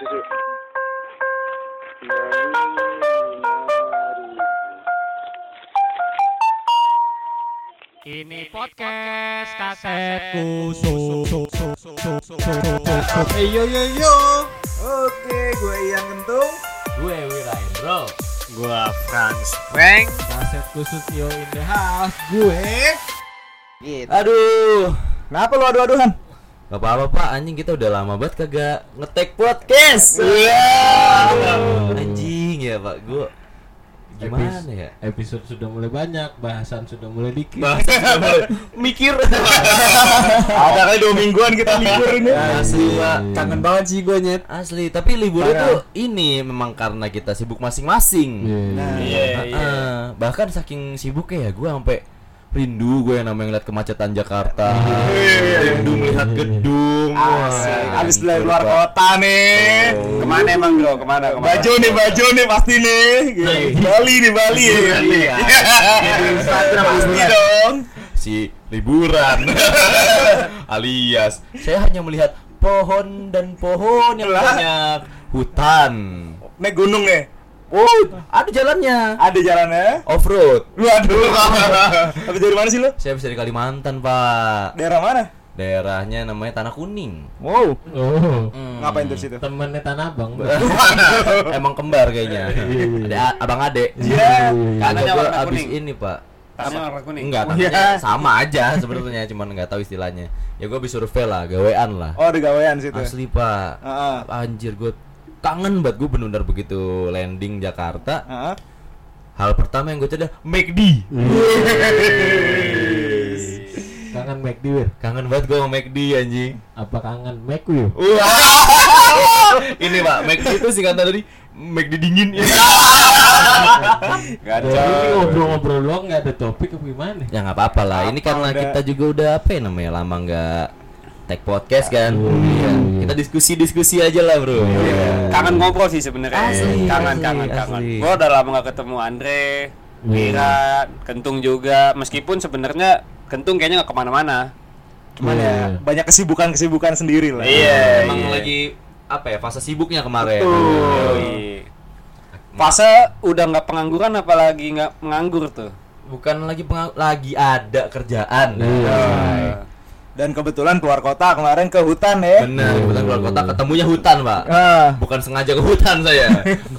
Ini podcast kasetku so so so so so so yo yo yo. Oke, gue yang kentung. Gue Wiraindro Gua Franz Frank. kasetku Sutio in the house gue Gitu. Aduh Kenapa lu adu-aduhan? Gak apa-apa pak, anjing kita udah lama banget kagak ngetek podcast Iya. Anjing ya pak, gue Gimana ya? episode sudah mulai banyak bahasan sudah mulai dikit Bahasa sudah mulai mikir Ada kali dua mingguan kita libur ini. Asli pak Kangen banget sih gue nyet. Asli, tapi Parah. tuh ini memang karena kita sibuk masing-masing Nah, Iya, Heeh. Bahkan saking sibuknya ya gue sampai rindu gue yang namanya ngeliat kemacetan Jakarta Rindu melihat gedung Asik. Abis dari hancur, luar kota nih. Ke mana emang bro? Ke mana? Ke mana? Baju nih, baju nih pasti nih. Gitu. Bali nih, Bali. Ya. Pasti dong. si liburan alias saya hanya melihat pohon dan pohon yang banyak hutan Naik gunung nih. Oh ada jalannya Ada jalannya. off road Waduh. Habis dari mana sih lu? saya bisa di Kalimantan pak Daerah mana? daerahnya namanya Tanah Kuning Wow. oh Hmm. Ngapain tuh situ? temennya tanah abang emang kembar kayaknya ada a- abang ade Iya. Kagak Tanahnya gua warna abis kuning. ini pak Tanahnya warna kuning. Enggak, Oh, iya. tanahnya sama aja sebenarnya, cuman nggak tahu istilahnya. Ya gue habis survei lah, gawean lah. Oh, ada gawean situ. Asli pak, Heeh. anjir gue kangen banget gue benar begitu landing Jakarta. Heeh. Hal pertama yang gue coba McD. kangen McD wir Kangen banget gue sama McD anjing. apa kangen Wah. Ini pak, McD itu singkatan dari McD dingin. Gak ada. ini ngobrol-ngobrol doang nggak ada topik apa gimana ya nggak apa-apa lah. Ini karena kita juga udah apa ya namanya lama nggak take podcast kan. Iya. Kita diskusi-diskusi aja lah bro. Iya. Kangen ngobrol sih sebenarnya. Kangen, asli, kangen, kangen. Gua udah lama gak ketemu Andre, Wira, Kentung juga. Meskipun sebenarnya Kentung kayaknya gak ke mana-mana. Cuman ya banyak kesibukan-kesibukan sendiri lah. Iya, Emang iya. lagi apa ya fase sibuknya kemarin. Yoi. Fase udah nggak pengangguran apalagi nggak menganggur tuh. Bukan lagi lagi ada kerjaan. Nah, Dan kebetulan keluar kota kemarin ke hutan ya. Bener, kebetulan keluar kota ketemunya hutan, Pak. Ah. Bukan sengaja ke hutan saya.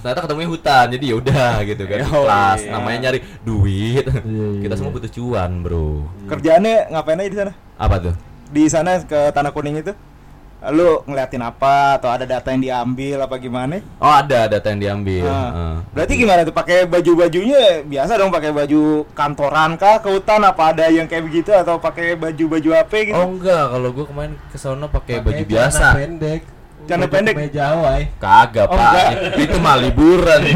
Ternyata ketemunya hutan. Jadi ya udah gitu kan. Kelas namanya nyari duit. iya. Kita semua butuh cuan, Bro. Kerjaannya ngapain aja di sana? Apa tuh? Di sana ke Tanah Kuning itu? Lu ngeliatin apa atau ada data yang diambil apa gimana? Oh, ada data yang diambil. Ah. Heeh. Berarti gimana tuh pakai baju-bajunya biasa dong pakai baju kantoran kah ke hutan apa ada yang kayak begitu atau pakai baju-baju apa gitu? Oh enggak, kalau gua kemarin ke sono pakai baju biasa. pendek Baju pendek? kemeja Hawaii Kagak, Oh, Pak. enggak. Itu mah liburan.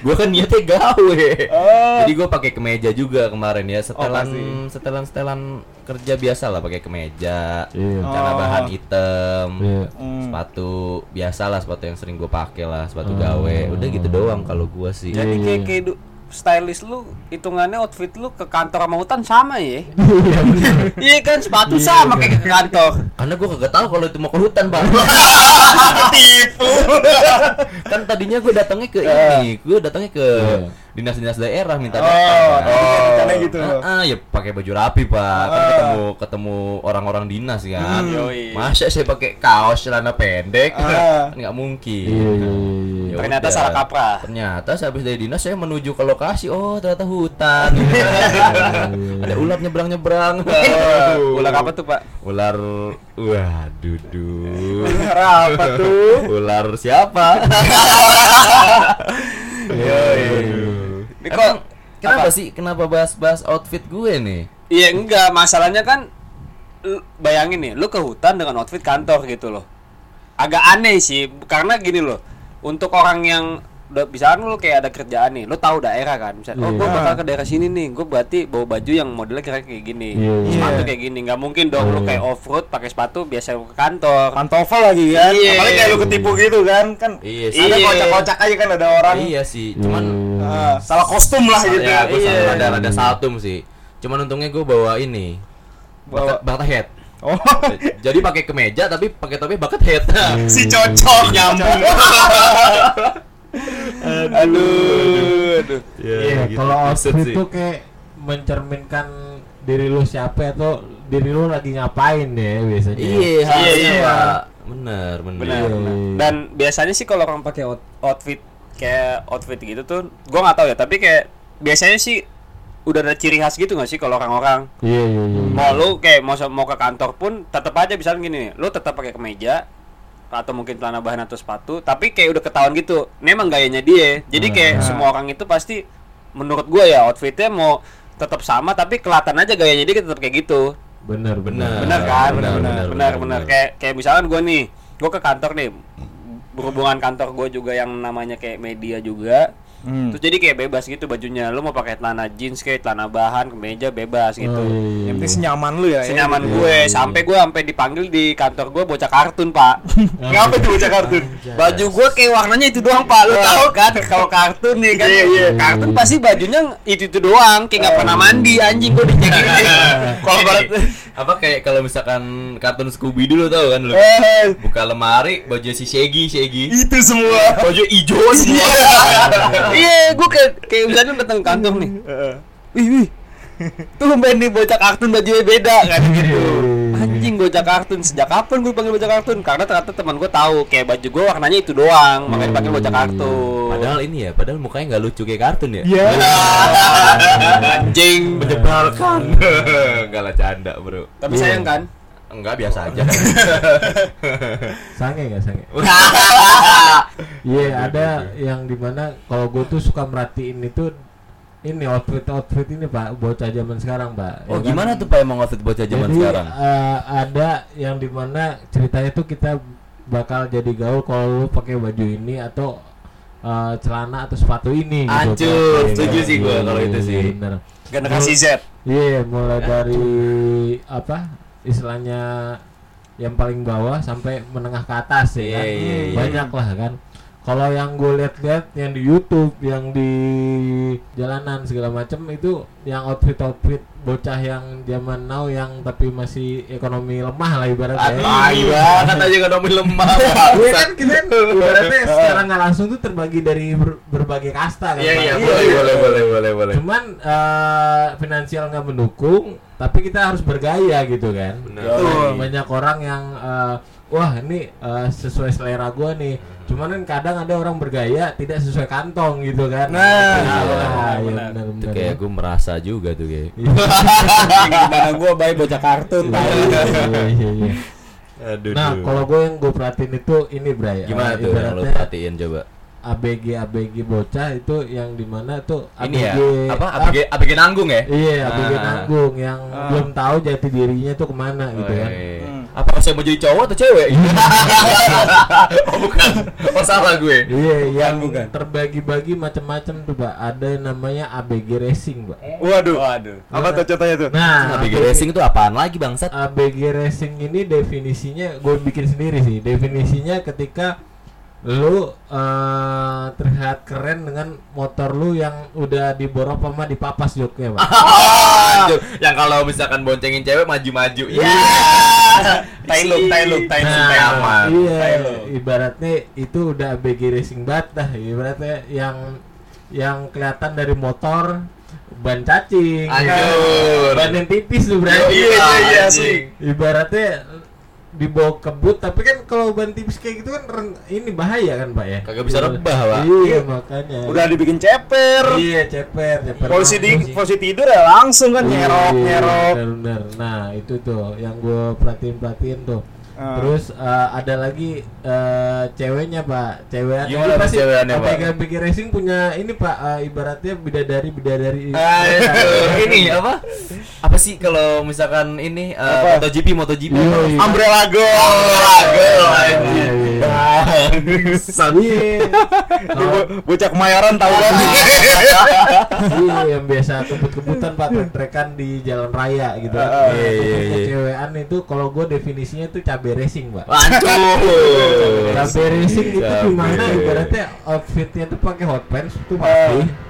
gua kan niatnya gawe. Oh. Jadi gua pakai kemeja juga kemarin ya, setelan pasti. setelan setelan kerja biasa lah pakai kemeja. Iya. Celana Oh. bahan hitam. Iya. Hmm. Sepatu biasa lah, sepatu yang sering gua pakai lah, sepatu gawe. Udah gitu doang kalau gua sih. Jadi Iya, kayak iya. kayak stylist lu hitungannya outfit lu ke kantor sama hutan sama ya? iya Iya kan sepatu Iya, sama kayak ke kantor. Karena gua kagak tahu kalau itu mau ke hutan, Pak. Tipu. kan tadinya gua datangnya ke ini, gua datangnya ke Iya. Dinas-dinas daerah minta Oh, data. tadi kan rencananya gitu. Ah, ah, ya pakai baju rapi pak, kan Ah. ketemu ketemu orang-orang dinas kan. Hmm. Yoi. Masa saya pakai kaos celana pendek, Ah. kan nggak mungkin. iya iya iya Ya Ternyata udah. salah kaprah. Ternyata sehabis dari dinas saya menuju ke lokasi, oh ternyata hutan. Ada ular nyebrang-nyebrang. Ular apa tuh pak? Ular, wah duduk. Ular apa tuh? Ular siapa? Ini kok Kenapa apa? sih? Kenapa bahas-bahas outfit gue nih? Iya enggak, masalahnya kan bayangin nih, lu ke hutan dengan outfit kantor gitu loh. Agak aneh sih, karena gini loh. Untuk orang yang udah misalkan lu kayak ada kerjaan nih, lu tahu daerah kan. Misalnya, oh gua Iya. bakal ke daerah sini nih, gua berarti bawa baju yang modelnya kira kayak gini. Iya, iya. Sepatu Iya. kayak gini, nggak mungkin dong lu kayak off road pakai sepatu biasa ke kantor. Pantofel lagi kan? Iya. Apalagi kayak lu ketipu gitu kan? Kan Iya ada sih. kocak-kocak aja kan ada orang. Iya sih, cuman Ah, salah kostum lah gitu. ya gue Iya. ada ada saltum sih. Cuman untungnya gue bawa ini. Bawa- Bawa bata head. Oh. Jadi pakai kemeja tapi pakai topi bucket hat. si cocok nyambung aduh aduh Iya, gitu. kalau outfit sih. tuh kayak mencerminkan diri lu siapa atau diri lu lagi ngapain deh biasanya. Iya, Iya, iya. Bener, bener. benar Iya, benar. iya. dan biasanya sih kalau orang pakai out- outfit kayak outfit gitu tuh gua nggak tahu ya tapi kayak biasanya sih udah ada ciri khas gitu nggak sih kalau orang-orang Iya, iya, iya. mau lu kayak mau mau ke kantor pun tetap aja misalnya gini lu tetap pakai kemeja atau mungkin celana bahan atau sepatu tapi kayak udah ketahuan gitu. Ini emang gayanya dia. Jadi kayak semua orang itu pasti menurut gua ya outfitnya mau tetap sama tapi kelihatan aja gayanya dia tetap kayak gitu. Bener, bener. benar. Kan? Benar, benar benar, benar benar, benar. benar. kayak kayak misalkan gue nih gue ke kantor nih. Berhubungan kantor gue juga yang namanya kayak media juga Hmm. terus jadi kayak bebas gitu bajunya. Lu mau pakai celana jeans kayak celana bahan kemeja bebas gitu. Oh, iya, iya. Yang penting senyaman lu ya. ya. senyaman gue. sampai gue sampai dipanggil di kantor gue bocah kartun pak. Ngapa tuh bocah kartun? Baju gue kayak warnanya itu doang pak. Lu tahu kan kalau kartun nih kan? Kartun pasti bajunya itu itu doang. Kayak nggak pernah mandi anjing gue dicekin kalau barat apa kayak kalau misalkan kartun Scooby dulu tau kan lu? Eh, buka lemari baju si Shaggy Shaggy. Itu semua. baju hijau semua iya gue kayak kayak misalnya datang kantor nih. Wih wih. Tuh main nih bocah kartun bajunya beda kan? Gitu. Anjing bocah kartun. Sejak kapan gue panggil bocah kartun? Karena ternyata teman gue tahu kayak baju gue warnanya itu doang makanya dipanggil bocah kartun. Padahal ini ya padahal mukanya nggak lucu kayak kartun ya? Iya. anjing. Menyebalkan. Nggak lah canda bro. Tapi sayang kan enggak biasa aja Sange nggak sange? Iya, ada yang di mana kalau gue tuh suka merhatiin itu ini outfit outfit ini pak bocah zaman sekarang pak. oh Ya kan? gimana tuh pak emang outfit bocah zaman Jadi sekarang eh, ada yang di mana ceritanya tuh kita bakal jadi gaul kalau lu pakai baju ini atau eh, celana atau sepatu ini. gitu, Hancur, Pak. setuju Iya, sih gua iya, kalau iya, itu iya, sih. Bener. generasi Z Iya, mulai dari apa istilahnya yang paling bawah sampai menengah ke atas ya Iya, kan. iya, iya. Banyak lah kan. Kalau yang gue lihat-lihat yang di YouTube, yang di jalanan segala macam itu yang outfit-outfit bocah yang zaman now yang tapi masih ekonomi lemah lah ibaratnya. Aduh, banget aja ekonomi lemah Iya kan kita kan ibaratnya secara nggak langsung tuh terbagi dari ber- berbagai kasta kan. Iya Pak. iya boleh boleh boleh boleh boleh. Cuman eh, finansial nggak mendukung, tapi kita harus bergaya gitu kan. Benar. Betul. Banyak orang yang eh, wah ini eh, sesuai selera gua nih. Cuman kan kadang ada orang bergaya tidak sesuai kantong gitu kan. Nah, Nah, benar, iya, benar. benar, Itu benar. kayak gue merasa juga tuh kayak. gimana gue baik bocah kartun Iya, iya, iya, iya. Aduh. Nah, kalau gue yang gue perhatiin itu ini Bray. gimana eh, tuh yang lo perhatiin coba? ABG ABG bocah itu yang di mana tuh Ini ya ABG apa ABG ABG nanggung ya? Iya, ABG Ah. nanggung yang Ah. belum tahu jati dirinya tuh ke mana gitu kan. Weh. Hmm. Apa saya mau jadi cowok atau cewek? oh bukan. Oh salah gue. Iya, yang bukan. terbagi-bagi macam-macam tuh, Pak. Ada yang namanya ABG Racing, Pak. Waduh. waduh Apa tuh contohnya tuh? Nah, ABG racing itu apaan lagi bangsat? ABG Racing ini definisinya gue bikin sendiri sih. Definisinya ketika lu eh, terlihat keren dengan motor lu yang udah diborok sama dipapas joknya, Pak. Anjir, yang kalau misalkan boncengin cewek maju-maju. Ya. tai look tai look tai look Nah, tai look. aman. iya, ibaratnya itu udah ABG Racing banget dah. Ibaratnya yang yang kelihatan dari motor ban cacing, Anjur. ban yang tipis tuh Iya, berarti. iya, iya, anjing. Ibaratnya dibawa kebut, tapi kan kalau ban tipis kayak gitu kan ren- ini bahaya kan pak ya? Kagak bisa rebah, Pak. Iya makanya. Udah dibikin ceper. Iya ceper, ceper. Posisi di posisi tidur ya langsung kan Iya, nyerok nyerok. bener, bener. Nah itu tuh yang gue perhatiin perhatiin tuh. Ah. Terus eh, ada lagi eh, ceweknya pak, cewek Gimana tuh cewekannya, Pak? Racing punya ini pak, eh, ibaratnya bidadari bidadari. Aduh, ini apa? Apa sih kalau misalkan ini uh, Apa? MotoGP MotoGP Iya, iya. Umbrella Go. Girl, Iya, iya. Iya. Bo- Bocah kemayoran tahu kan? iya yang biasa kebut-kebutan pak trek-trekan di jalan raya gitu kan. Iya, iya, untuk iya. itu kalau gue definisinya tuh cabe racing pak. Aduh. Cabe racing itu gimana ibaratnya outfitnya tuh pakai hot pants tuh Ah. pasti.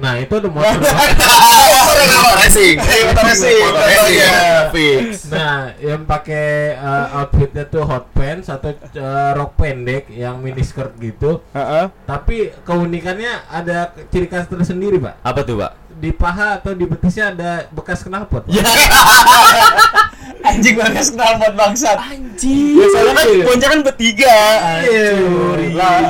Nah, itu ada motor. Motor racing. Motor racing. Motor racing. Iya. Fix. nah, yang pakai uh, outfitnya tuh hot pants atau uh, rok pendek yang mini skirt gitu. Heeh. Tapi keunikannya ada ciri khas tersendiri, Pak. Apa tuh, Pak? Di paha atau di betisnya ada bekas knalpot. Pak. Anjing banget kenal buat bangsat. Ya soalnya kan Bonca kan bertiga. Lah,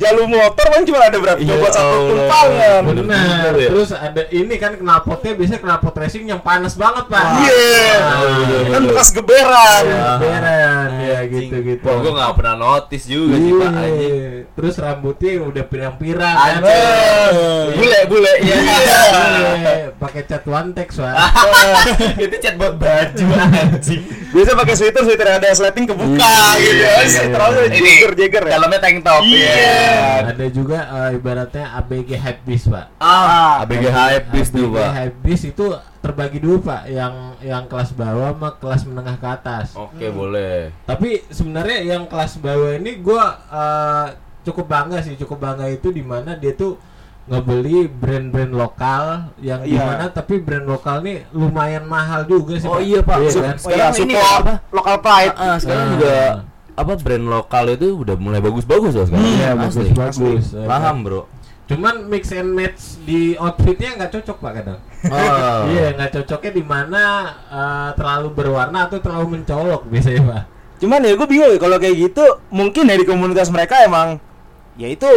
jalur motor kan cuma ada berapa? Iya, Coba satu tumpangan. Bener. Benar. ya? Terus ada ini kan knalpotnya biasanya knalpot racing yang panas banget, Pak. Iya. Kan bekas geberan. Ya, beran ya gitu-gitu. Gua nggak pernah notice juga sih, Pak. Iya. Anjing. Terus rambutnya udah pirang-pirang kan. Eh, Bule, bule. Iya. Iya, pakai cat one text, Pak. Itu chat buat baju anjing. Biasa pakai sweater, sweater ada sleting kebuka gitu. iya, iya. Terus Ini jagger jagger ya. dalamnya tank top. Iya. Ada juga eh, ibaratnya ABG Hypebeast, Pak. Ah, ABG hype bis tuh, Pak. Hypebeast itu terbagi dua, Pak, yang yang kelas bawah sama kelas menengah ke atas. Oke, boleh. Tapi sebenarnya yang kelas bawah ini gua eh, cukup bangga sih, cukup bangga itu di mana dia tuh ngebeli brand-brand lokal yang Iya. di mana tapi brand lokal nih lumayan mahal juga sih Oh Pak. iya, Pak. Iya, kan? Oh iya, Sekarang ini support apa? local pride. Ah, ah, sekarang Nah. juga apa brand lokal itu udah mulai bagus-bagus loh sekarang. Iya, Asli. bagus-bagus. Paham, Bro. Cuman mix and match di outfitnya nggak cocok pak kadang. Oh. Iya nggak cocoknya di mana eh, terlalu berwarna atau terlalu mencolok biasanya pak. Cuman ya gue bingung ya kalau kayak gitu mungkin dari komunitas mereka emang ya itu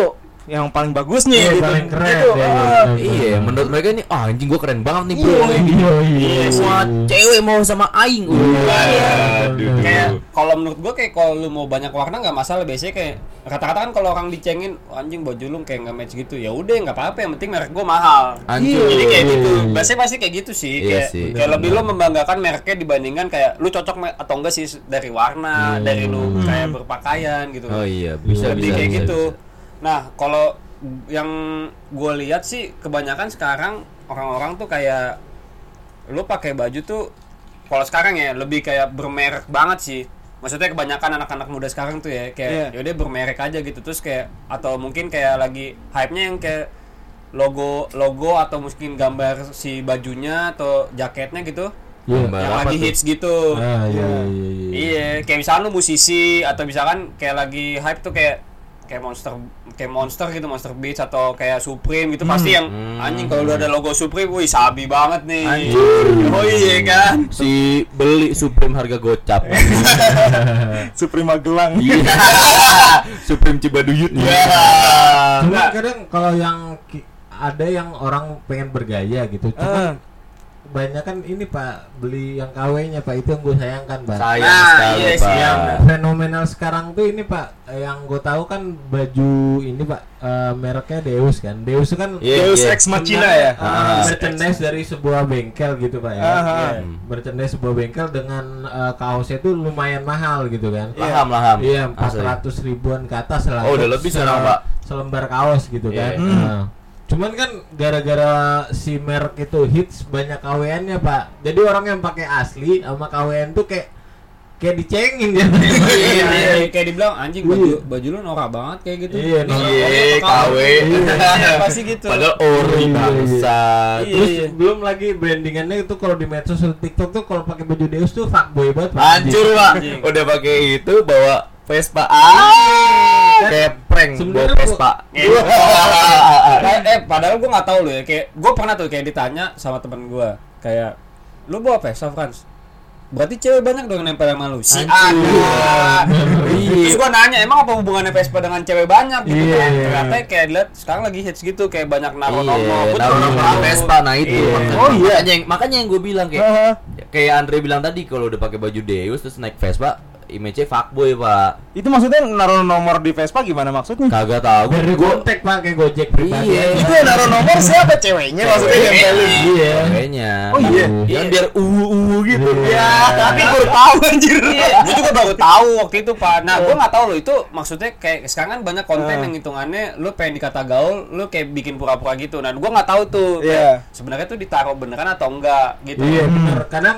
yang paling bagus nih Iya, gitu. paling keren Gitu, deh, ah. iya. Iya, menurut mereka ini ah, anjing gua keren banget nih, Bro. Iya, iya iya. Semua cewek mau sama aing. Iya. kayak kalau menurut gua kayak kalau lu mau banyak warna nggak masalah biasanya kayak kata-kata kan kalau orang dicengin "Oh, anjing baju lu kayak nggak match gitu ya udah nggak apa-apa yang penting merek gua mahal Hancur. jadi kayak gitu Iya. biasanya pasti kayak gitu sih Iya kayak, sih. kayak lebih lo membanggakan mereknya dibandingkan kayak lu cocok atau enggak sih dari warna Iya. dari lu kayak berpakaian gitu Oh iya, bisa lebih bisa. kayak bisa, gitu bisa. Nah kalau yang gue lihat sih kebanyakan sekarang orang-orang tuh kayak lu pakai baju tuh kalau sekarang ya lebih kayak bermerek banget sih maksudnya kebanyakan anak-anak muda sekarang tuh ya kayak Iya. yaudah bermerek aja gitu terus kayak atau mungkin kayak lagi hype-nya yang kayak logo logo atau mungkin gambar si bajunya atau jaketnya gitu Iya. Gambar yang lagi tuh? hits gitu Ah iya iya iya. Iya, kayak misalnya lu musisi atau misalkan kayak lagi hype tuh kayak kayak monster kayak monster gitu monster beats atau kayak supreme gitu pasti yang anjing kalau udah ada logo supreme wih sabi banget nih Anjing. oh iya kan Si beli Supreme harga gocap. Supreme Magelang. Iya. Supreme Cibaduyut. Iya. Cuma kadang kalau yang ada yang orang pengen bergaya gitu. Cuma banyak kan ini pak beli yang KW-nya pak itu yang gue sayangkan pak. Sayang Nah, sekali, iya Pak. sih, yang fenomenal sekarang tuh ini pak yang gue tahu kan baju ini pak eh, mereknya Deus kan Deus kan Iya, Deus iya. Ex Machina ya. eh, Ah. merchandise dari sebuah bengkel gitu pak ya Ah, ah. Iya, merchandise sebuah bengkel dengan eh, kaosnya itu lumayan mahal gitu kan Paham, paham. iya empat ratus ribuan ke atas lah Oh, udah lebih se- sekarang, Pak. selembar kaos gitu kan Iya. Nah, cuman kan gara-gara si merek itu hits banyak KWN-nya pak jadi orang yang pakai asli sama KWN tuh kayak kayak dicengin ya iya iya kayak dibilang anjing baju baju lu norak banget kayak gitu Iya, Iya, KW? Iya, pasti gitu Padahal ori Iya, iya. Iya. Terus belum lagi brandingannya itu kalau di medsos atau TikTok tuh kalau pakai baju Deus tuh fuckboy banget. Pak. Hancur, Pak. Udah pakai itu bawa Vespa. Ah, kayak prank Sebenarnya Vespa. Iya. Eh padahal gue nggak tahu loh ya kayak gue pernah tuh kayak ditanya sama temen gue kayak lu bawa Vespa Frans berarti cewek banyak dong yang nempel sama lu si ada terus gue nanya emang apa hubungannya Vespa dengan cewek banyak gitu Iya. kan ternyata kayak lihat sekarang lagi hits gitu kayak banyak naruh Iya, nomor Gua tahu. Vespa nah itu. Iya. makanya. Oh, iya. Makanya yang makanya yang gue bilang kayak Ah. kayak Andre bilang tadi kalau udah pakai baju Deus terus naik Vespa image-nya fuckboy, Pak. Itu maksudnya naruh nomor di Vespa gimana maksudnya? Kagak tahu. Dari Gua kontak pak kayak Gojek pribadi. Iya. Itu yang naruh nomor siapa ceweknya maksudnya yang nempelin? Iya. Kayaknya. Oh, iya. Yang biar uwu-uwu gitu. Iya. tapi baru tahu anjir gue juga baru tahu waktu itu pak nah gue nggak tahu loh itu maksudnya kayak sekarang kan banyak konten Ah. yang hitungannya lu pengen dikata gaul lu kayak bikin pura-pura gitu nah gue nggak tahu tuh Iya. sebenarnya tuh ditaruh beneran atau enggak gitu Iya benar. Kadang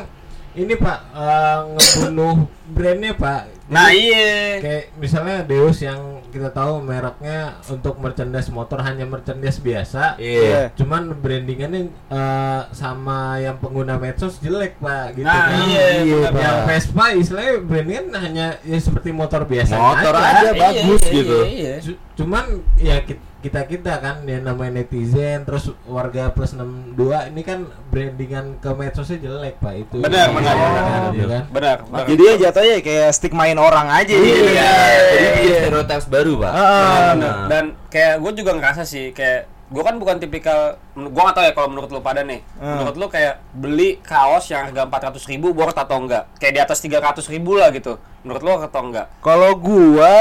ini Pak eh, ngebunuh brandnya Pak. Nah, iya. Kayak misalnya Deus yang kita tahu mereknya untuk merchandise motor hanya merchandise biasa. Iya. Cuman brandingannya eh, sama yang pengguna medsos jelek pak gitu Nah, kan. iya, yang Pak. Vespa istilahnya brandingan hanya ya seperti motor biasa Motor aja. aja Iya, bagus iya, gitu. iya, iya. Cu- Cuman ya kita kita kan yang namanya netizen terus warga plus 62 ini kan brandingan ke medsosnya jelek pak itu. Benar, benar, Iya, benar. iya kan? Benar, benar. Jadi ya jatuhnya kayak stigmain orang aja gitu. Iya. Jadi bikin stereotype baru, Pak. Ah, Benar. Dan kayak gue juga ngerasa sih kayak gue kan bukan tipikal gue gak tau ya kalau menurut lu pada nih Hmm. menurut lu kayak beli kaos yang harga 400 ribu worth atau enggak kayak di atas 300 ribu lah gitu menurut lu atau enggak Kalau gua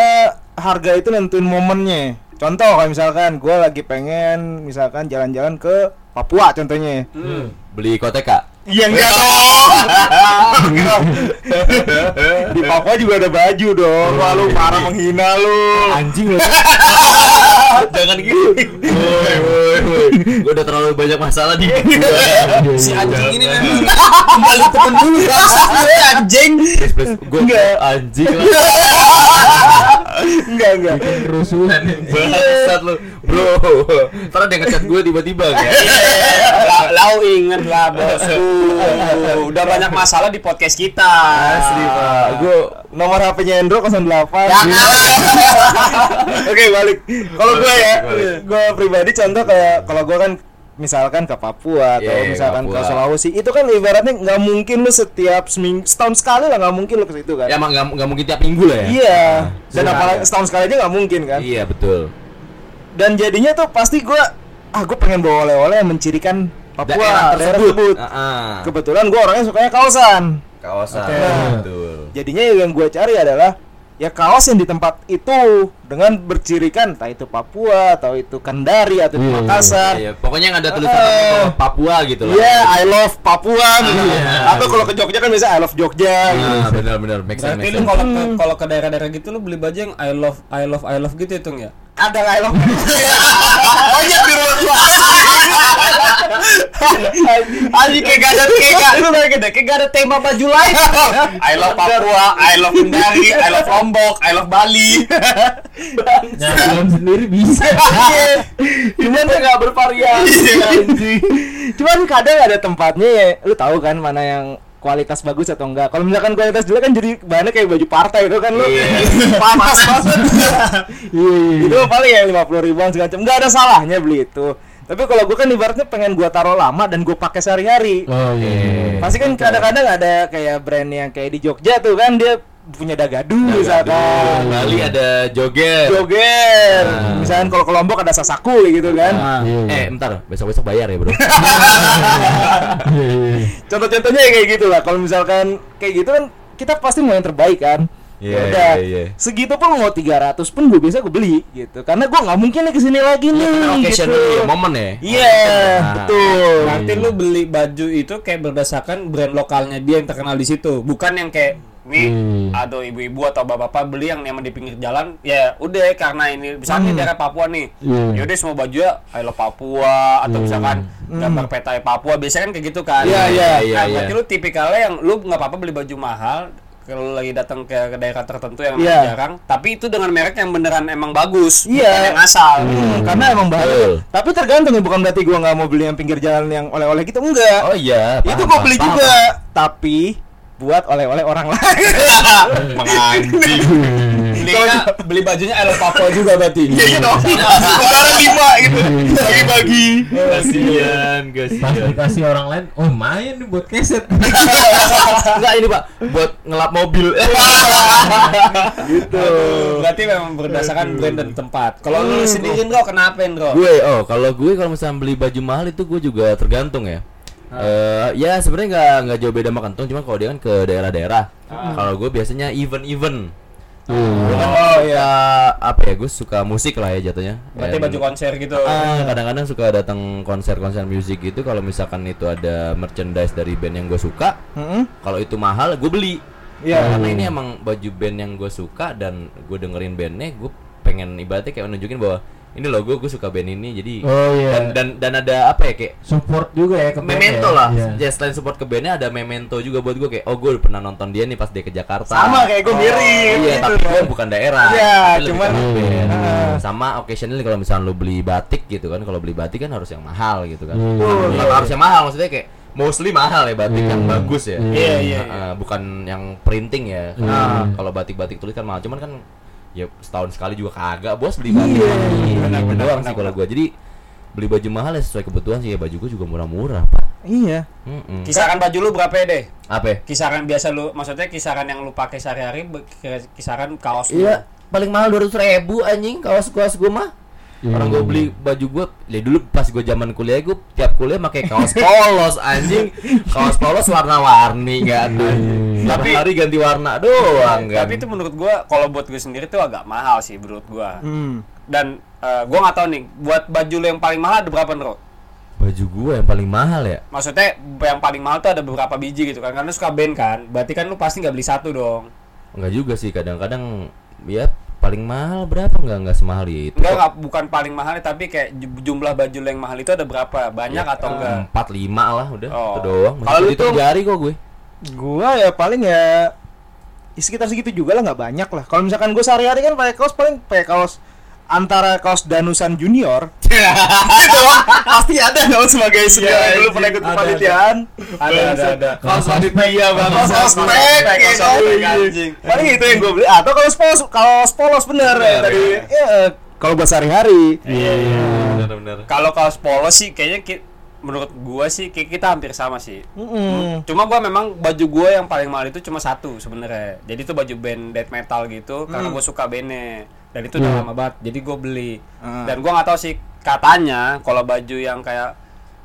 harga itu nentuin momennya. Contoh kayak misalkan gua lagi pengen misalkan jalan-jalan ke Papua contohnya. Beli koteka. Iya enggak dong. Di Papua juga ada baju dong. Wah lu parah menghina lu. Anjing loh. Jangan gitu. Woi, woi, woi. Gua udah terlalu banyak masalah di si anjing ini memang kembali temen dulu gue anjing. Gua Enggak. anjing lah. Enggak enggak. Bikin kerusuhan. Bangsat lu. Bro. Ntar ada yang ngechat gue tiba-tiba kan. lau inget lah bosku udah banyak masalah di podcast kita Asli pak. Gua nomor HP-nya Endro 08. Oke balik. Kalau gue ya, gue pribadi contoh kayak kalau gue kan misalkan ke Papua atau Iya, misalkan Papua. ke Sulawesi itu kan ibaratnya nggak mungkin lu setiap seminggu setahun sekali lah nggak mungkin lu ke situ kan. Ya emang nggak mungkin tiap minggu lah ya. Iya. Dan Iya. apalagi setahun sekali aja nggak mungkin kan. Iya betul. Dan jadinya tuh pasti gue ah gue pengen bawa oleh-oleh yang mencirikan Papua Daerah daerah tersebut. tersebut. Ah, ah. Kebetulan gue orangnya sukanya kaosan. Kawasan. Oke. Betul. Jadinya yang gue cari adalah ya kaos yang di tempat itu dengan bercirikan entah itu Papua atau itu Kendari atau di Iya, iya, Makassar. Iya, pokoknya yang ada tulisan apa, Papua gitu lah. Iya, I love Papua gitu. Iya. Atau kalau ke Jogja kan biasa I love Jogja. gitu. Nah, benar benar make sense. Berarti lu kalau ke kalau ke daerah-daerah gitu lu beli baju yang I love I love I love gitu hitung ya? Ada I love Banyak di rumah gua. Anjing kayak gak ada kayak gak lu deh kayak gak ada tema baju lain. I love Papua, I love Kendari, I love Lombok, I love Bali. Nyambung sendiri bisa. Cuman nggak bervariasi. Cuman kadang ada tempatnya ya, lu tahu kan mana yang kualitas bagus atau enggak. Kalau misalkan kualitas jelek kan jadi bahannya kayak baju partai itu kan lu. Panas banget. Iya. itu paling ya lima puluh ribuan segala macam. Nggak ada salahnya beli itu. Tapi kalau gue kan ibaratnya pengen gua taruh lama dan gue pakai sehari-hari. Oh iya. Pasti kan kadang-kadang ada kayak brand yang kayak di Jogja tuh kan dia punya dagadu misalkan. Bali ada joget. Joger. Nah. Misalkan kalau ke Lombok ada sasaku gitu kan. Iya. Eh, bentar, besok-besok bayar ya, Bro. Iya, iya. Contoh-contohnya ya kayak gitu lah. Kalau misalkan kayak gitu kan kita pasti mau yang terbaik kan. Iya, Ya udah. iya, iya. Segitu pun mau 300 pun gue biasa gue beli gitu. Karena gue nggak mungkin nih ke sini lagi nih. Karena occasion gitu. dulu ya, momen ya. Iya, Nah. betul. Berarti lu beli baju itu kayak berdasarkan brand lokalnya dia yang terkenal di situ, bukan yang kayak nih Hmm. atau ibu-ibu atau bapak-bapak beli yang emang di pinggir jalan ya udah karena ini misalnya daerah Papua nih Iya. yaudah semua baju ya I love Papua atau misalkan gambar peta Papua biasanya kan kayak gitu kan Iya, iya, iya, nah, iya. berarti lu tipikalnya yang lu nggak apa-apa beli baju mahal kalau lagi datang ke, ke daerah tertentu yang Iya. jarang tapi itu dengan merek yang beneran emang bagus Iya. bukan yang asal Hmm, karena emang bagus. Tapi tergantung ya bukan berarti gue nggak mau beli yang pinggir jalan yang oleh-oleh gitu enggak. Oh iya, itu paham, gue paham, beli paham. juga, tapi buat oleh-oleh orang lain. Menganjing. belinya beli bajunya love Papua juga berarti Iya dong. Lebaran lima gitu. Bagi-bagi. Kasihan, Pas kasihan. dikasih orang lain, oh main nih buat keset. Enggak ini, Pak, buat ngelap mobil. Gitu. Berarti memang berdasarkan brand dan tempat. Kalau lu sendiri Ndro, kenapa Ndro? gue oh kalau gue kalau misalnya beli baju mahal itu gue juga tergantung ya Eh ya sebenarnya nggak nggak jauh beda sama kantong cuma kalau dia kan ke daerah-daerah kalau gue biasanya event-event Oh ya apa ya gue suka musik lah ya jatuhnya Berarti baju konser gitu. Ah, kadang-kadang suka datang konser-konser musik gitu kalau misalkan itu ada merchandise dari band yang gue suka Mm-mm. kalau itu mahal gue beli Iya. karena ini emang baju band yang gue suka dan gue dengerin bandnya gue pengen ibaratnya kayak nunjukin bahwa ini logo gue suka band ini jadi Oh iya. dan dan dan ada apa ya kayak support juga ya ke memento ya? lah Iya. ya selain support ke bandnya ada memento juga buat gue kayak oh gue pernah nonton dia nih pas dia ke Jakarta Sama kayak gue mirip iya gitu tapi kan. gue bukan daerah Iya, tapi lebih cuman- ke band. Heeh. sama occasionally kalau misalnya lu beli batik gitu kan kalau beli batik kan harus yang mahal gitu kan Iya. Bukan harus yang mahal maksudnya kayak mostly mahal ya batik Iya. yang bagus ya Iya, iya, Heeh, bukan yang printing ya Iya. Nah, kalau batik-batik tulis kan mahal cuman kan ya setahun sekali juga kagak bos beli Iya, Gitu benar, benar, doang benar, sih kalau gua jadi beli baju mahal ya sesuai kebutuhan sih ya baju gua juga murah-murah pak Iya. Mm-mm. Kisaran baju lu berapa ya deh? apa? Kisaran biasa lu, maksudnya kisaran yang lu pakai sehari-hari, kisaran kaos lu. Iya, paling mahal dua ratus ribu anjing kaos kaos gue mah. Iya. Orang gue beli baju gue, ya dulu pas gue zaman kuliah gue tiap kuliah pakai kaos polos anjing, kaos polos warna-warni kan. Tapi hari ganti warna doang kan. Tapi itu menurut gua, kalau buat gue sendiri tuh agak mahal sih menurut gua. Hmm. Dan eh, gua nggak tahu nih, buat baju lu yang paling mahal ada berapa Nro? baju gue yang paling mahal ya. Maksudnya yang paling mahal tuh ada beberapa biji gitu kan, karena lu suka band kan. Berarti kan lu pasti nggak beli satu dong. Enggak juga sih, kadang-kadang ya paling mahal berapa enggak enggak semahal itu. Enggak, nggak bukan paling mahal tapi kayak ju- jumlah baju lu yang mahal itu ada berapa? Banyak atau enggak? Empat lima lah udah Oh. itu doang. Kalau itu jari kok gue. Gua ya paling ya ya sekitar segitu juga lah nggak banyak lah. Kalau misalkan gue sehari-hari kan pakai kaos paling pakai kaos antara kaos Danusan Junior. Gitu. Pasti ada dong sebagai Iya, dulu iya. pernah ikut Ada, kepanitiaan. Ada, ada, ada. Kaos panitia banget. Kaos Kaos kaos Iya. anjing. Paling itu yang gue beli. Atau kaos polos, kaos polos bener ya tadi. ya. Ya, kalau buat sehari-hari. Iya, iya. Benar-benar. Kalau kaos polos sih kayaknya menurut gua sih kayak kita hampir sama sih. Mm-mm. Cuma gua memang baju gua yang paling mahal itu cuma satu sebenarnya. Jadi itu baju band death metal gitu karena gua suka bandnya dan itu udah lama banget. Jadi gua beli. Ah. Dan gua nggak tahu sih katanya kalau baju yang kayak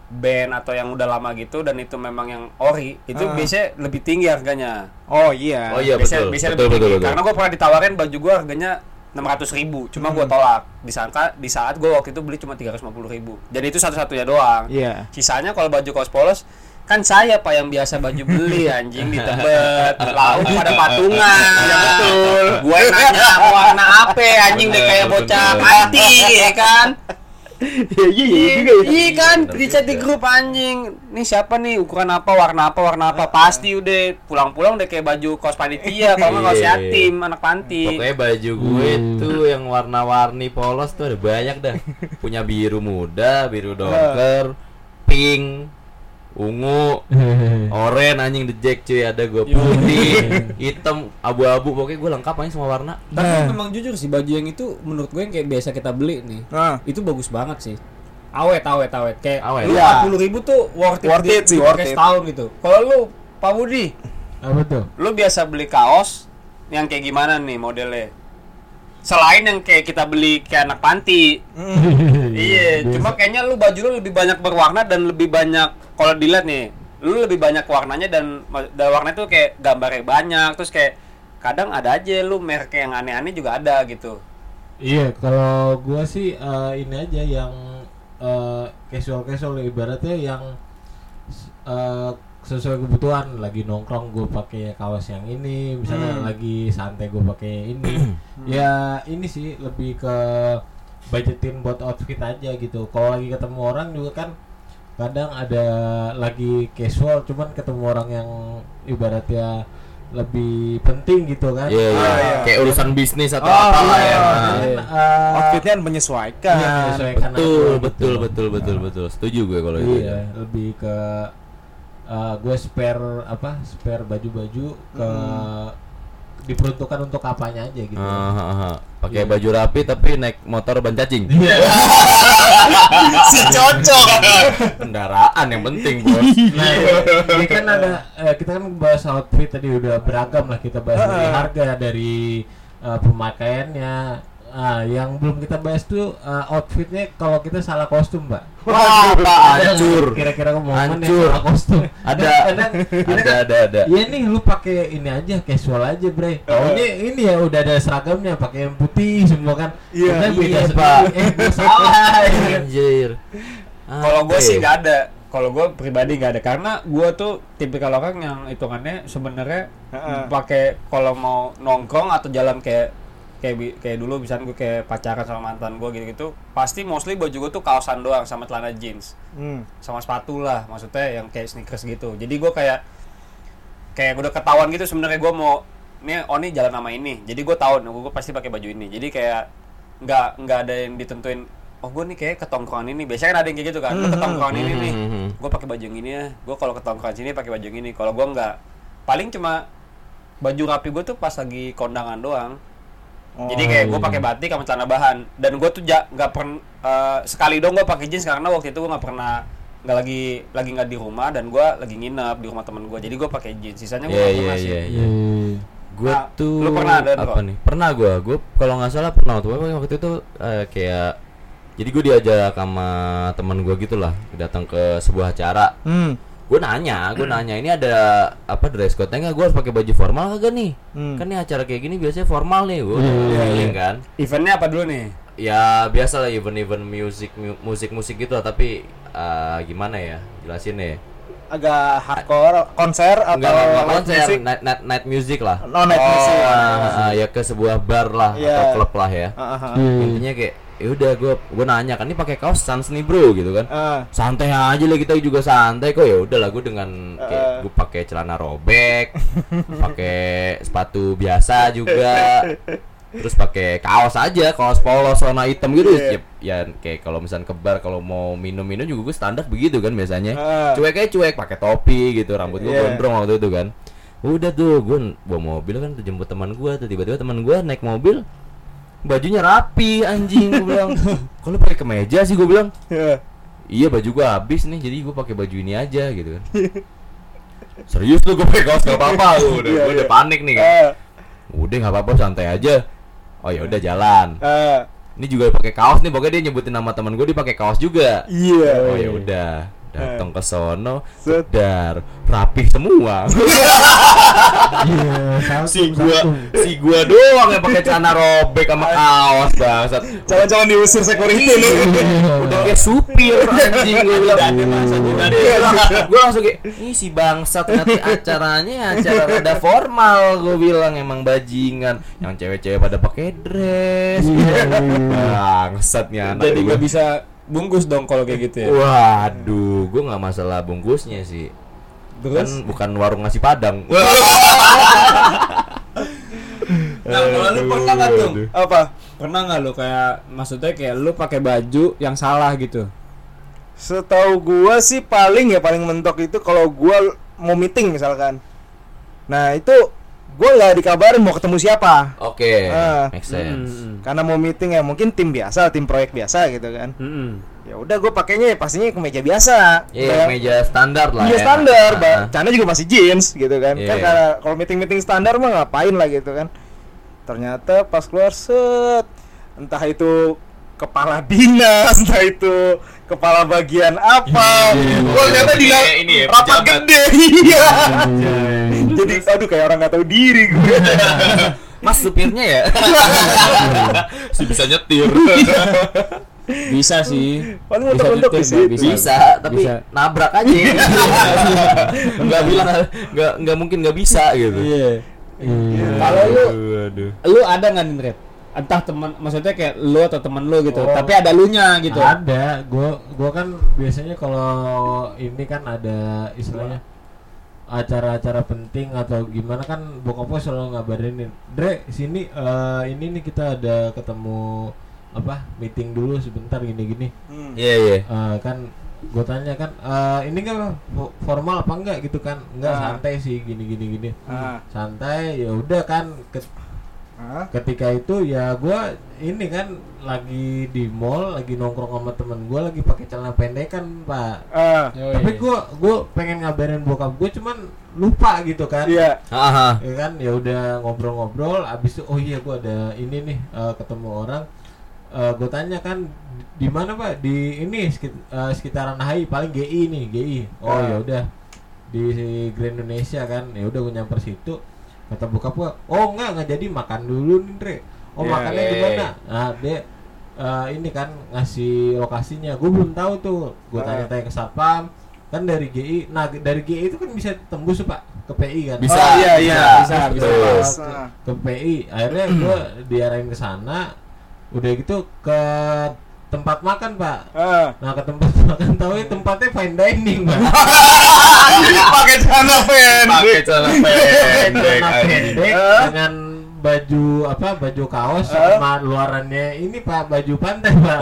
band atau yang udah lama gitu dan itu memang yang ori itu Ah. biasanya lebih tinggi harganya. Oh iya. Oh iya biasanya, betul. biasanya Betul lebih betul tinggi. betul. Karena gua pernah ditawarin baju gua harganya 600 ribu, cuma gua tolak. Disangka di saat gua waktu itu beli cuma 350 ribu. Jadi itu satu-satunya doang. Iya. Sisanya kalau baju kaos polos kan saya pak yang biasa baju beli anjing di tebet lauk pada patungan ya betul gue nanya warna apa anjing deh kayak bocah panti ya kan Iya iya iya juga ya. iya kan di chat di grup anjing nih siapa nih ukuran apa warna apa warna apa pasti udah pulang-pulang udah kayak baju kaos panitia kalau nggak kaos Iya. yatim anak panti Pokoknya baju gue Hmm. tuh yang warna-warni polos tuh ada banyak dah. Punya biru muda, biru dongker, pink, ungu, oranye anjing the jack cuy ada gue putih, hitam, abu-abu pokoknya gue lengkap aja semua warna. tapi memang jujur sih baju yang itu menurut gue yang kayak biasa kita beli nih Nah. itu bagus banget sih awet awet awet kayak Awet. lu Iya. 40 ribu tuh worth it, Worth di- it sih, worth it. setahun gitu kalau lu Pak Budi Apa tuh? lu biasa beli kaos yang kayak gimana nih modelnya selain yang kayak kita beli kayak anak panti. Iya cuma kayaknya lu baju lu lebih banyak berwarna dan lebih banyak kalau dilihat nih lu lebih banyak warnanya dan dan warna itu kayak gambarnya banyak terus kayak kadang ada aja lu merek yang aneh-aneh juga ada gitu. Iya, kalau gua sih eh, ini aja yang casual casual ibaratnya yang eh, sesuai kebutuhan lagi nongkrong gue pakai kaos yang ini misalnya Hmm. lagi santai gue pakai ini ya ini sih lebih ke budgetin buat outfit aja gitu kalau lagi ketemu orang juga kan kadang ada lagi casual cuman ketemu orang yang ibaratnya lebih penting gitu kan Iya, iya. Ah, iya. Kayak urusan bisnis atau Oh, apa iya. ya. Eh, Outfitnya menyesuaikan. iya, menyesuaikan Betul, betul, gitu. betul, betul, betul. Setuju gue kalau itu. Iya, lebih ke uh, gue spare apa? Spare baju-baju ke diperuntukkan untuk apanya aja gitu. Ah. Pakai Iya. baju rapi tapi naik motor ban cacing. Iya. si cocok. Kendaraan yang penting, Bos. nah, ini kan ada eh, kita kan bahas outfit tadi udah beragam lah kita bahas dari Ah. harga dari uh, pemakaiannya. Ah, yang belum kita bahas tuh uh, outfitnya kalau kita salah kostum, Mbak. Wah, apa Ada hancur. Kira-kira momen yang Hancur. kostum. Ada. Kadang- kadang Ada, ada, ada. Iya nih lu pakai ini aja casual aja bre. Oh ini ini ya udah ada seragamnya pakai yang putih semua kan. Iya, beda iya. Pak. Eh salah. Anjir. Kalau gue sih ya? nggak ada. Kalau gue pribadi nggak ada karena gue tuh tipikal orang yang hitungannya sebenarnya Heeh. pakai kalau mau nongkrong atau jalan kayak kayak kayak dulu bisa gue kayak pacaran sama mantan gue gitu gitu pasti mostly baju gue tuh kaosan doang sama celana jeans. Hmm. sama sepatu lah maksudnya yang kayak sneakers gitu. Jadi gue kayak kayak udah ketahuan gitu sebenarnya gue mau ini oh ini jalan nama ini. Jadi gue tahu gue, gue pasti pakai baju ini. Jadi kayak nggak nggak ada yang ditentuin oh gue nih kayak ketongkrongan ini. Biasanya kan ada yang kayak gitu kan gue ketongkrongan ini nih. Mhm. gue pakai baju yang ini ya. Gue kalau ketongkrongan sini pakai baju yang ini. Kalau gue nggak paling cuma baju rapi gue tuh pas lagi kondangan doang jadi kayak gue pakai batik sama celana bahan dan gue tuh ja- nggak pernah sekali dong gue pakai jeans karena waktu itu gue nggak pernah nggak lagi lagi nggak di rumah dan gue lagi nginep di rumah temen gue jadi gue pakai jeans sisanya gue Iya nggak iya pernah sih iya. Iya. Gue Nah, tuh lu pernah ada, apa nih? Pernah gue. Gue kalau nggak salah pernah waktu waktu itu eh, kayak jadi gue diajak sama teman gue gitulah datang ke sebuah acara. Hmm. Gue nanya, gue nanya ini ada apa dress code-nya nggak? Gue harus pakai baju formal kagak nih? Hmm. Kan nih acara kayak gini biasanya formal nih, gue kan. eventnya apa dulu nih Ya biasa lah event-event musik mu- musik-musik gitu lah, tapi eh, gimana ya jelasin ya? Agak hardcore konser atau Enggak enggak konser, music? night, night, night music lah. No night music. Ah, ah, ya ke sebuah bar lah Iya. atau klub lah ya. Ah, ah, ah. Intinya kayak ya udah gue gue nanya kan ini pakai kaos Sans nih bro gitu kan. Ah. Santai aja lah kita juga santai kok ya udahlah gue dengan kayak Ah. gue pakai celana robek, pakai sepatu biasa juga. Terus pakai kaos aja, kaos polos warna hitam gitu. Iya. Ya, ya kayak kalau misalnya ke bar kalau mau minum-minum juga gue standar begitu kan biasanya. Ah. Cuek aja cuek, pakai topi gitu, rambut gue Iya. gondrong waktu itu kan. Udah tuh gue bawa mobil kan tuh jemput teman gue tuh tiba-tiba teman gue naik mobil bajunya rapi anjing gue bilang kalau pakai kemeja sih gue bilang Iya. iya baju gue habis nih jadi gue pakai baju ini aja gitu kan serius tuh gue pakai kaos gak apa-apa udah Iya, gue udah iya. panik nih kan Ah. udah nggak apa-apa santai aja oh ya udah jalan Ah. ini juga pakai kaos nih pokoknya dia nyebutin nama teman gue dia pakai kaos juga Iya. oh ya udah datang ke sono Set. dar rapih semua. Iya, si gua si gua doang yang pakai celana robek sama kaos bangsat. Jangan-jangan diusir security nih. udah kayak supir anjing gue bilang. Gue langsung kayak ini si bangsat nanti acaranya acara rada formal gue bilang emang bajingan. Yang cewek-cewek pada pakai dress. Bangsat nih anak jadi gua. nggak bisa bungkus dong kalau kayak gitu ya? Waduh gue nggak masalah bungkusnya sih. Terus? Kan bukan warung nasi padang. Nah kalau lu pernah nggak tuh? Aduh. Apa? pernah nggak lu kayak maksudnya kayak lu pakai baju yang salah gitu? Setahu gua sih paling ya paling mentok itu kalau gua mau meeting misalkan. Nah, itu gua nggak dikabarin mau ketemu siapa. oke Ah. make sense Hmm. Karena mau meeting ya mungkin tim biasa, tim proyek biasa gitu kan. Hmm. Ya udah gua pakainya ya pastinya kemeja biasa. Iya, Kayak- meja standar lah Iya ya. standar, Ah, Bang. ah. Cana juga masih jeans gitu kan. Iya. Kan karena kalau meeting-meeting standar mah ngapain lah gitu kan. Ternyata pas keluar set entah itu kepala dinas, entah itu kepala bagian apa. Gua ternyata di Iya, ini ya, rapat pejabat. gede. Iya. Jadi aduh kayak orang nggak tahu diri gue. Mas supirnya ya? si bisa nyetir. bisa sih Paling di situ. bisa. bisa, tapi Bisa. nabrak aja. Enggak bilang enggak enggak mungkin enggak bisa gitu. iya Iya. kalau lu Aduh, aduh. lu ada nggak nih Red? Entah teman maksudnya kayak lu atau temen lu gitu Oh. tapi ada lu nya gitu Ada, gua gua kan biasanya kalau ini kan ada istilahnya acara-acara penting atau gimana kan bokap gua selalu ngabarin Dre sini eh, ini nih kita ada ketemu apa meeting dulu sebentar gini-gini Hmm. Iya, iya. Eh, kan gue tanya kan eh, ini kan fo- formal apa enggak gitu kan enggak Ah. santai sih gini gini gini Ah. santai ya udah kan ke- Ah. ketika itu ya gua ini kan lagi di mall lagi nongkrong sama temen gua lagi pakai celana pendek kan pak Ah. tapi gua gua pengen ngabarin bokap gua cuman lupa gitu kan Iya. Haha. ya kan ya udah ngobrol-ngobrol abis itu oh iya gua ada ini nih eh, ketemu orang Eh gue tanya kan di mana pak di ini sekit- eh, sekitaran HI paling GI nih GI oh Ah. ya udah di Grand Indonesia kan ya udah gue nyamper situ kata bokap gua oh enggak nggak jadi makan dulu nih Dre oh Iya, makannya iya, di mana iya. nah dia eh, ini kan ngasih lokasinya gue belum tahu tuh gue Ah. tanya-tanya ke satpam kan dari GI nah dari GI itu kan bisa tembus pak ke PI kan Bisa. Oh, iya iya bisa bisa. Betul. Pas. ke PI akhirnya gue diarahin ke sana udah gitu ke tempat makan pak Ah. nah ke tempat makan tahu ya tempatnya fine dining pak Pakai celana pendek. Pakai celana pendek. Celana anjing. pendek Eh? dengan baju apa baju kaos Eh? sama luarannya ini pak baju pantai pak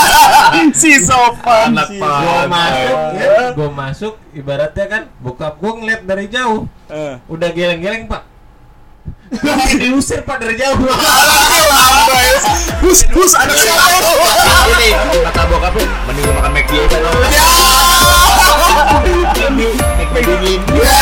si sopan Anak si gue masuk ya, gue masuk ibaratnya kan bokap gue ngeliat dari jauh Eh. udah geleng-geleng pak diusir pak dari jauh. Bus bus ada siapa? ini kata bokap mending makan McD aja lo ya. McD dingin. Ya.